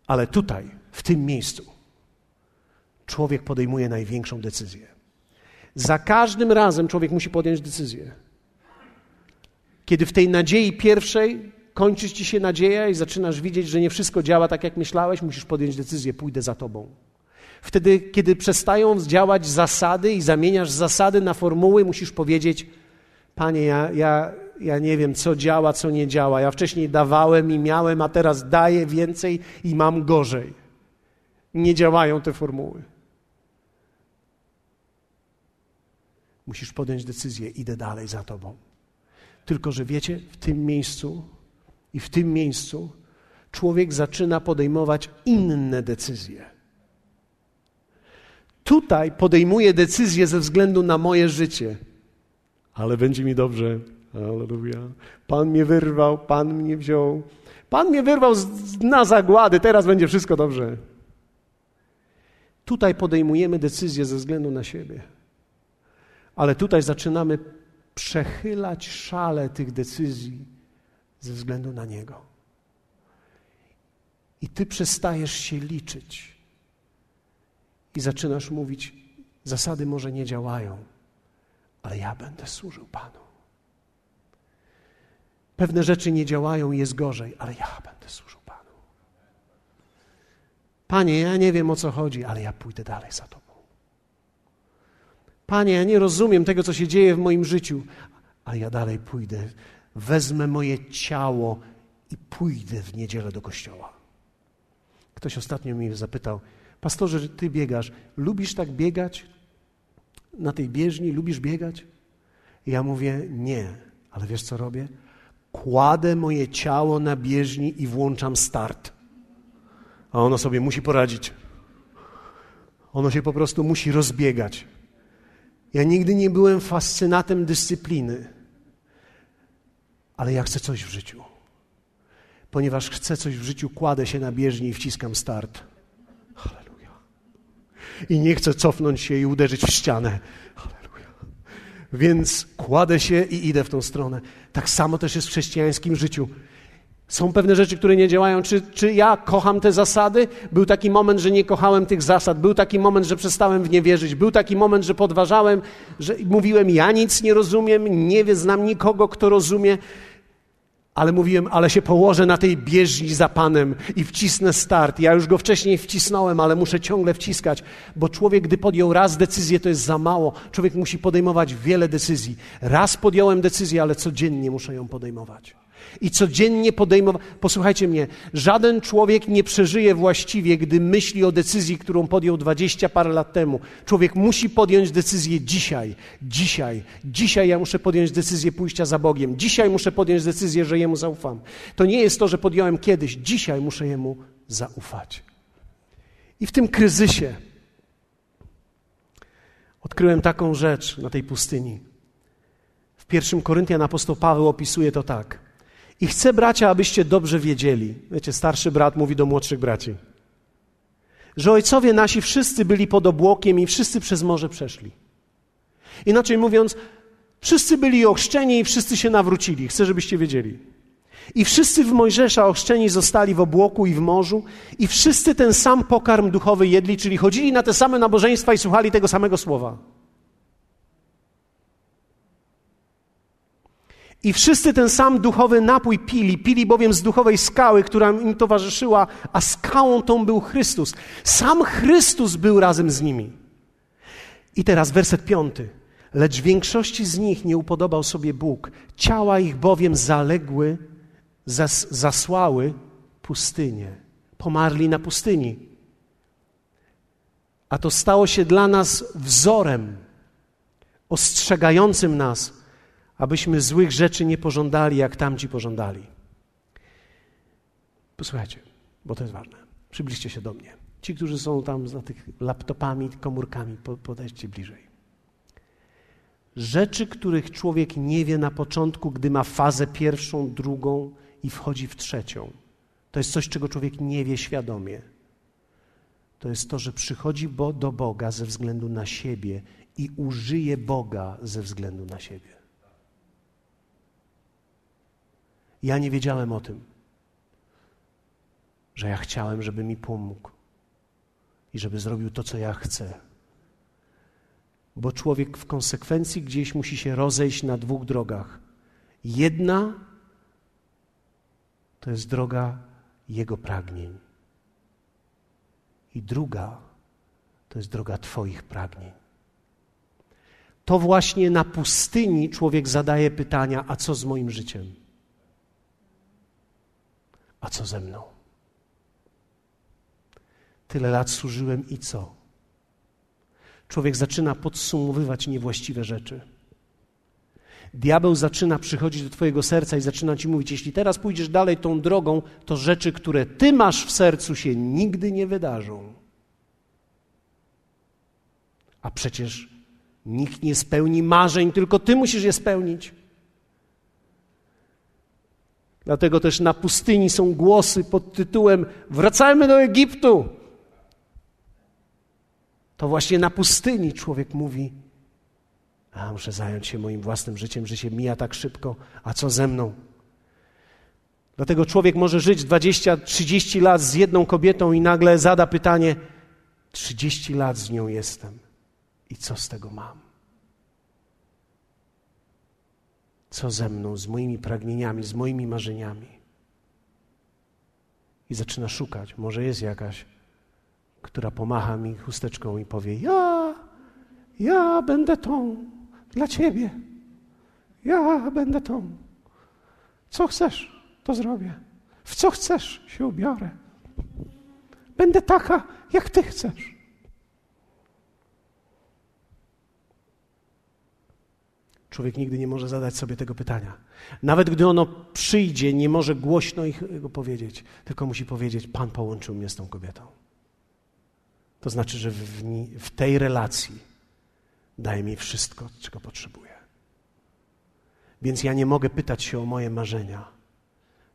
Ale tutaj, w tym miejscu, człowiek podejmuje największą decyzję. Za każdym razem człowiek musi podjąć decyzję. Kiedy w tej nadziei pierwszej kończy ci się nadzieja i zaczynasz widzieć, że nie wszystko działa tak, jak myślałeś, musisz podjąć decyzję, pójdę za tobą. Wtedy, kiedy przestają działać zasady i zamieniasz zasady na formuły, musisz powiedzieć: Panie, ja, ja, ja nie wiem, co działa, co nie działa. Ja wcześniej dawałem i miałem, a teraz daję więcej i mam gorzej. Nie działają te formuły. Musisz podjąć decyzję, idę dalej za Tobą. Tylko, że wiecie, w tym miejscu i w tym miejscu człowiek zaczyna podejmować inne decyzje. Tutaj podejmuję decyzję ze względu na moje życie, ale będzie mi dobrze. Aleluja. Pan mnie wyrwał, Pan mnie wziął. Pan mnie wyrwał z, na zagłady, teraz będzie wszystko dobrze. Tutaj podejmujemy decyzję ze względu na siebie. Ale tutaj zaczynamy przechylać szale tych decyzji ze względu na Niego. I Ty przestajesz się liczyć i zaczynasz mówić: zasady może nie działają, ale ja będę służył Panu. Pewne rzeczy nie działają i jest gorzej, ale ja będę służył Panu. Panie, ja nie wiem o co chodzi, ale ja pójdę dalej za Tobą. Panie, ja nie rozumiem tego, co się dzieje w moim życiu, ale ja dalej pójdę. Wezmę moje ciało i pójdę w niedzielę do kościoła. Ktoś ostatnio mnie zapytał, pastorze, ty biegasz, lubisz tak biegać na tej bieżni, lubisz biegać? I ja mówię, nie, ale wiesz co robię? Kładę moje ciało na bieżni i włączam start. A ono sobie musi poradzić. Ono się po prostu musi rozbiegać. Ja nigdy nie byłem fascynatem dyscypliny, ale ja chcę coś w życiu. Ponieważ chcę coś w życiu, kładę się na bieżni i wciskam start. I nie chcę cofnąć się i uderzyć w ścianę. Halleluja. Więc kładę się i idę w tą stronę. Tak samo też jest w chrześcijańskim życiu. Są pewne rzeczy, które nie działają. Czy, czy ja kocham te zasady? Był taki moment, że nie kochałem tych zasad. Był taki moment, że przestałem w nie wierzyć. Był taki moment, że podważałem, że mówiłem, ja nic nie rozumiem, nie znam nikogo, kto rozumie. Ale mówiłem, ale się położę na tej bieżni za Panem i wcisnę start. Ja już go wcześniej wcisnąłem, ale muszę ciągle wciskać, bo człowiek, gdy podjął raz decyzję, to jest za mało. Człowiek musi podejmować wiele decyzji. Raz podjąłem decyzję, ale codziennie muszę ją podejmować i codziennie podejmować. Posłuchajcie mnie, żaden człowiek nie przeżyje właściwie, gdy myśli o decyzji, którą podjął dwadzieścia parę lat temu. Człowiek musi podjąć decyzję dzisiaj, dzisiaj, dzisiaj ja muszę podjąć decyzję pójścia za Bogiem, dzisiaj muszę podjąć decyzję, że Jemu zaufam. To nie jest to, że podjąłem kiedyś, dzisiaj muszę Jemu zaufać. I w tym kryzysie odkryłem taką rzecz na tej pustyni. W pierwszym Koryntian apostoł Paweł opisuje to tak. I chcę, bracia, abyście dobrze wiedzieli. Wiecie, starszy brat mówi do młodszych braci, że ojcowie nasi wszyscy byli pod obłokiem i wszyscy przez morze przeszli. Inaczej mówiąc, wszyscy byli ochrzczeni i wszyscy się nawrócili. Chcę, żebyście wiedzieli. I wszyscy w Mojżesza ochrzczeni zostali w obłoku i w morzu, i wszyscy ten sam pokarm duchowy jedli, czyli chodzili na te same nabożeństwa i słuchali tego samego słowa. I wszyscy ten sam duchowy napój pili, pili bowiem z duchowej skały, która im towarzyszyła, a skałą tą był Chrystus. Sam Chrystus był razem z nimi. I teraz werset piąty. Lecz większości z nich nie upodobał sobie Bóg. Ciała ich bowiem zaległy, zas, zasłały pustynię. Pomarli na pustyni. A to stało się dla nas wzorem, ostrzegającym nas, abyśmy złych rzeczy nie pożądali, jak tamci pożądali. Posłuchajcie, bo to jest ważne. Przybliżcie się do mnie. Ci, którzy są tam za tych laptopami, komórkami, podejdźcie bliżej. Rzeczy, których człowiek nie wie na początku, gdy ma fazę pierwszą, drugą i wchodzi w trzecią. To jest coś, czego człowiek nie wie świadomie. To jest to, że przychodzi do Boga ze względu na siebie i użyje Boga ze względu na siebie. Ja nie wiedziałem o tym, że ja chciałem, żeby mi pomógł i żeby zrobił to, co ja chcę. Bo człowiek w konsekwencji gdzieś musi się rozejść na dwóch drogach. Jedna to jest droga Jego pragnień, i druga to jest droga Twoich pragnień. To właśnie na pustyni człowiek zadaje pytania: a co z moim życiem? A co ze mną? Tyle lat służyłem i co? Człowiek zaczyna podsumowywać niewłaściwe rzeczy. Diabeł zaczyna przychodzić do Twojego serca i zaczyna Ci mówić: Jeśli teraz pójdziesz dalej tą drogą, to rzeczy, które Ty masz w sercu, się nigdy nie wydarzą. A przecież nikt nie spełni marzeń, tylko Ty musisz je spełnić. Dlatego też na pustyni są głosy pod tytułem Wracajmy do Egiptu. To właśnie na pustyni człowiek mówi: A muszę zająć się moim własnym życiem, życie mija tak szybko, a co ze mną? Dlatego człowiek może żyć 20, 30 lat z jedną kobietą i nagle zada pytanie: 30 lat z nią jestem i co z tego mam? Co ze mną, z moimi pragnieniami, z moimi marzeniami? I zaczyna szukać. Może jest jakaś, która pomacha mi chusteczką i powie: Ja, ja będę tą dla ciebie. Ja będę tą. Co chcesz, to zrobię. W co chcesz, się ubiorę. Będę taka, jak ty chcesz. Człowiek nigdy nie może zadać sobie tego pytania. Nawet gdy ono przyjdzie, nie może głośno ich go powiedzieć, tylko musi powiedzieć: Pan połączył mnie z tą kobietą. To znaczy, że w, w tej relacji daje mi wszystko, czego potrzebuję. Więc ja nie mogę pytać się o moje marzenia.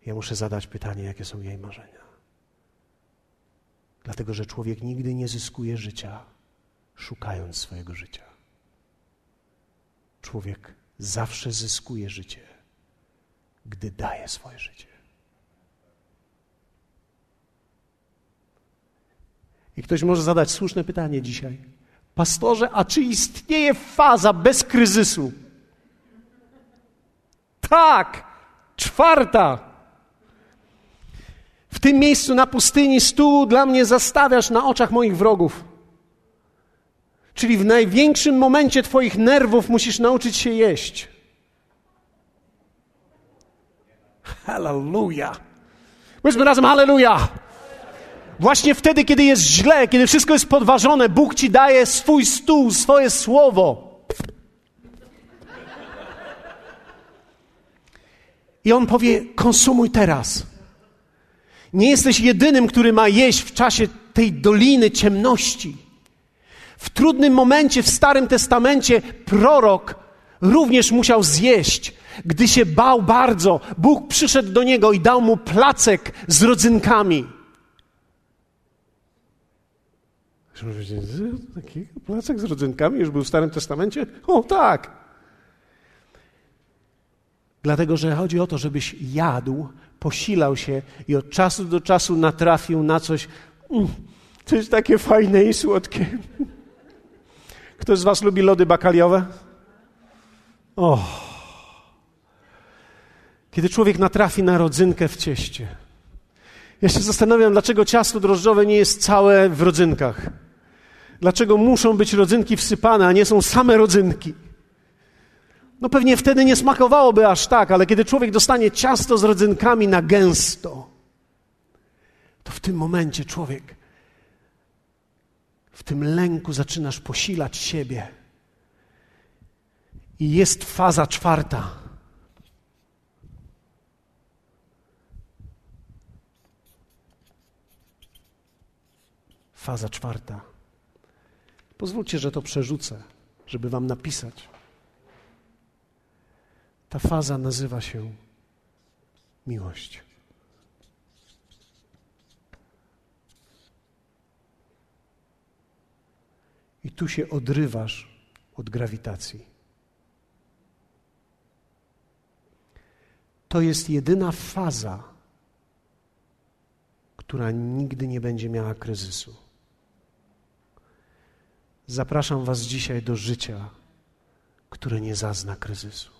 Ja muszę zadać pytanie, jakie są jej marzenia. Dlatego, że człowiek nigdy nie zyskuje życia, szukając swojego życia. Człowiek zawsze zyskuje życie, gdy daje swoje życie. I ktoś może zadać słuszne pytanie dzisiaj. Pastorze, a czy istnieje faza bez kryzysu? Tak, czwarta. W tym miejscu na pustyni stół dla mnie zastawiasz na oczach moich wrogów. Czyli w największym momencie Twoich nerwów musisz nauczyć się jeść. Hallelujah. Powiedzmy razem Hallelujah. Właśnie wtedy, kiedy jest źle, kiedy wszystko jest podważone, Bóg Ci daje swój stół, swoje słowo. I On powie: konsumuj teraz. Nie jesteś jedynym, który ma jeść w czasie tej doliny ciemności. W trudnym momencie w Starym Testamencie prorok również musiał zjeść. Gdy się bał bardzo, Bóg przyszedł do niego i dał mu placek z rodzynkami. Taki placek z rodzynkami już był w Starym Testamencie? O tak! Dlatego, że chodzi o to, żebyś jadł, posilał się i od czasu do czasu natrafił na coś, mm, co jest takie fajne i słodkie. Ktoś z Was lubi lody bakaliowe? O! Kiedy człowiek natrafi na rodzynkę w cieście. Ja się zastanawiam, dlaczego ciasto drożdżowe nie jest całe w rodzynkach. Dlaczego muszą być rodzynki wsypane, a nie są same rodzynki? No pewnie wtedy nie smakowałoby aż tak, ale kiedy człowiek dostanie ciasto z rodzynkami na gęsto, to w tym momencie człowiek w tym lęku zaczynasz posilać siebie. I jest faza czwarta. Faza czwarta. Pozwólcie, że to przerzucę, żeby Wam napisać. Ta faza nazywa się miłość. I tu się odrywasz od grawitacji. To jest jedyna faza, która nigdy nie będzie miała kryzysu. Zapraszam Was dzisiaj do życia, które nie zazna kryzysu.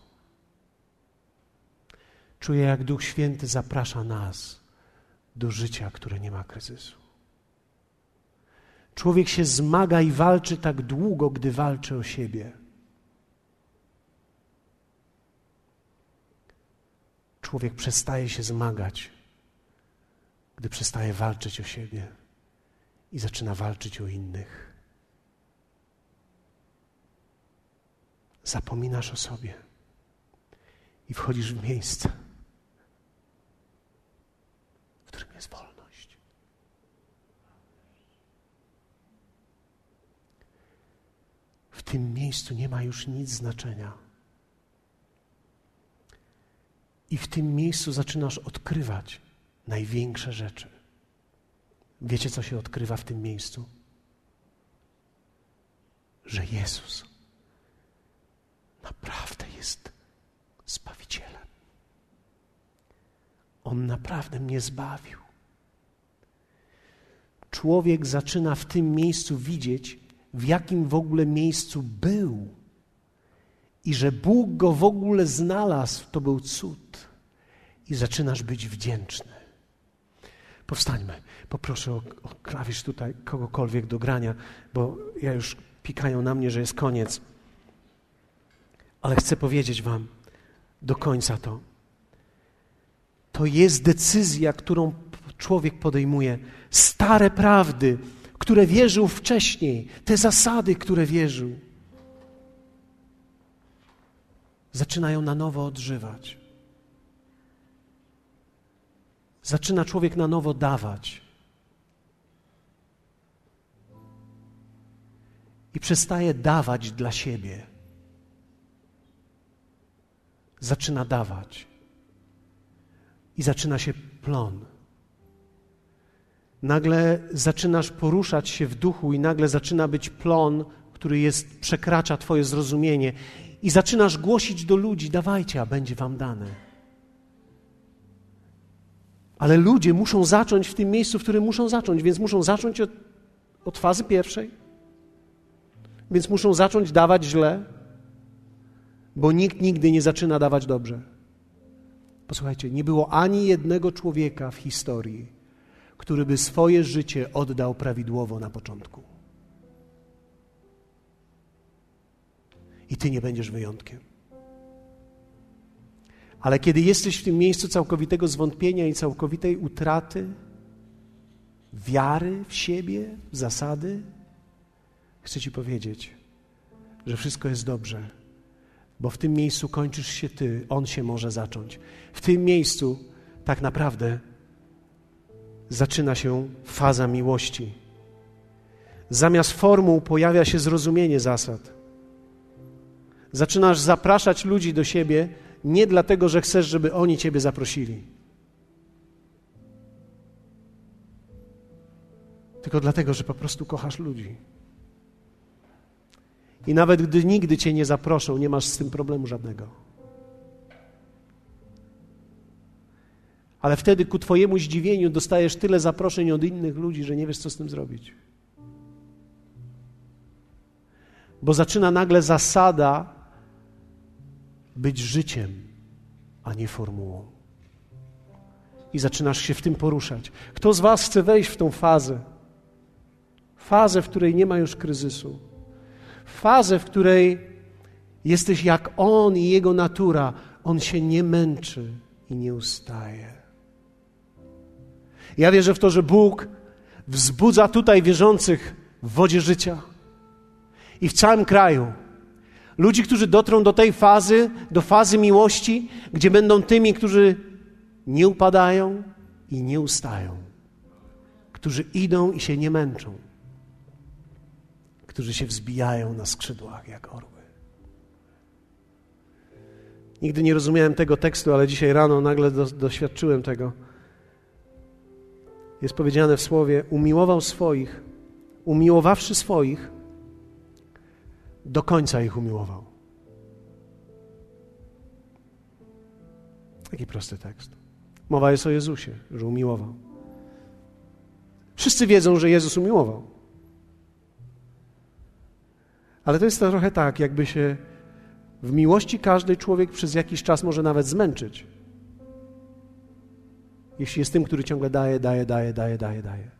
Czuję, jak Duch Święty zaprasza nas do życia, które nie ma kryzysu. Człowiek się zmaga i walczy tak długo, gdy walczy o siebie. Człowiek przestaje się zmagać, gdy przestaje walczyć o siebie i zaczyna walczyć o innych. Zapominasz o sobie i wchodzisz w miejsce, w którym jest wolność. W tym miejscu nie ma już nic znaczenia. I w tym miejscu zaczynasz odkrywać największe rzeczy. Wiecie, co się odkrywa w tym miejscu? Że Jezus naprawdę jest Zbawicielem. On naprawdę mnie zbawił. Człowiek zaczyna w tym miejscu widzieć, w jakim w ogóle miejscu był i że Bóg go w ogóle znalazł, to był cud. I zaczynasz być wdzięczny. Powstańmy. Poproszę o, o klawisz tutaj kogokolwiek do grania, bo ja już pikają na mnie, że jest koniec. Ale chcę powiedzieć Wam do końca to. To jest decyzja, którą człowiek podejmuje. Stare prawdy, które wierzył wcześniej, te zasady, które wierzył, zaczynają na nowo odżywać. Zaczyna człowiek na nowo dawać. I przestaje dawać dla siebie. Zaczyna dawać. I zaczyna się plon. Nagle zaczynasz poruszać się w duchu, i nagle zaczyna być plon, który jest, przekracza Twoje zrozumienie. I zaczynasz głosić do ludzi: dawajcie, a będzie Wam dane. Ale ludzie muszą zacząć w tym miejscu, w którym muszą zacząć, więc muszą zacząć od, od fazy pierwszej. Więc muszą zacząć dawać źle, bo nikt nigdy nie zaczyna dawać dobrze. Posłuchajcie, nie było ani jednego człowieka w historii, który by swoje życie oddał prawidłowo na początku. I ty nie będziesz wyjątkiem. Ale kiedy jesteś w tym miejscu całkowitego zwątpienia i całkowitej utraty wiary w siebie, w zasady, chcę Ci powiedzieć, że wszystko jest dobrze, bo w tym miejscu kończysz się Ty, On się może zacząć. W tym miejscu tak naprawdę zaczyna się faza miłości. Zamiast formuł pojawia się zrozumienie zasad. Zaczynasz zapraszać ludzi do siebie nie dlatego, że chcesz, żeby oni Ciebie zaprosili. Tylko dlatego, że po prostu kochasz ludzi. I nawet gdy nigdy Cię nie zaproszą, nie masz z tym problemu żadnego. Ale wtedy ku Twojemu zdziwieniu dostajesz tyle zaproszeń od innych ludzi, że nie wiesz, co z tym zrobić. Bo zaczyna nagle zasada być życiem, a nie formułą. I zaczynasz się w tym poruszać. Kto z Was chce wejść w tą fazę? Fazę, w której nie ma już kryzysu. Fazę, w której jesteś jak On i Jego natura. On się nie męczy i nie ustaje. Ja wierzę w to, że Bóg wzbudza tutaj wierzących w wodzie życia i w całym kraju Ludzi, którzy dotrą do tej fazy, do fazy miłości, gdzie będą tymi, którzy nie upadają i nie ustają, którzy idą i się nie męczą, którzy się wzbijają na skrzydłach jak orły. Nigdy nie rozumiałem tego tekstu, ale dzisiaj rano nagle do, doświadczyłem tego. Jest powiedziane w słowie: Umiłował swoich, umiłowawszy swoich, do końca ich umiłował. Taki prosty tekst. Mowa jest o Jezusie, że umiłował. Wszyscy wiedzą, że Jezus umiłował. Ale to jest trochę tak, jakby się w miłości każdy człowiek przez jakiś czas może nawet zmęczyć. Jeśli jest tym, który ciągle daje, daje, daje, daje, daje, daje.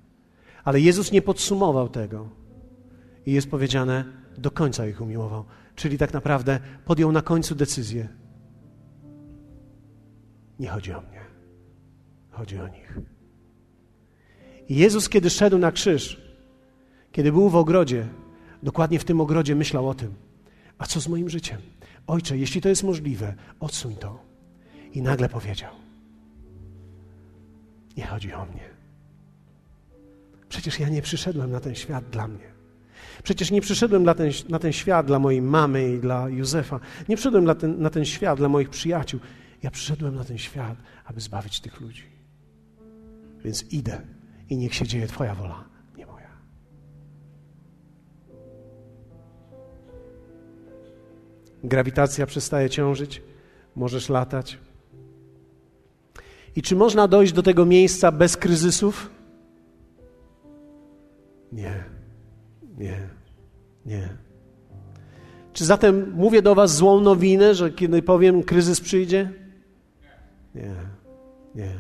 Ale Jezus nie podsumował tego. I jest powiedziane, do końca ich umiłował. Czyli tak naprawdę podjął na końcu decyzję. Nie chodzi o mnie, chodzi o nich. I Jezus, kiedy szedł na krzyż, kiedy był w ogrodzie, dokładnie w tym ogrodzie myślał o tym. A co z moim życiem? Ojcze, jeśli to jest możliwe, odsuń to. I nagle powiedział: Nie chodzi o mnie. Przecież ja nie przyszedłem na ten świat dla mnie. Przecież nie przyszedłem na ten, na ten świat dla mojej mamy i dla Józefa. Nie przyszedłem na ten, na ten świat dla moich przyjaciół. Ja przyszedłem na ten świat, aby zbawić tych ludzi. Więc idę i niech się dzieje Twoja wola, nie moja. Grawitacja przestaje ciążyć, możesz latać. I czy można dojść do tego miejsca bez kryzysów? Nie. Nie, nie. Czy zatem mówię do Was złą nowinę, że kiedy powiem, kryzys przyjdzie? Nie, nie.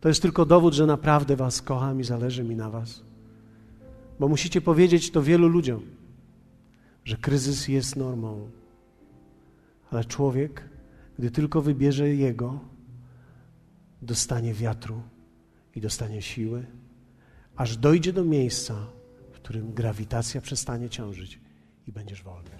To jest tylko dowód, że naprawdę Was kocham i zależy mi na Was. Bo musicie powiedzieć to wielu ludziom, że kryzys jest normą. Ale człowiek, gdy tylko wybierze Jego, dostanie wiatru i dostanie siły, aż dojdzie do miejsca, w którym grawitacja przestanie ciążyć i będziesz wolny.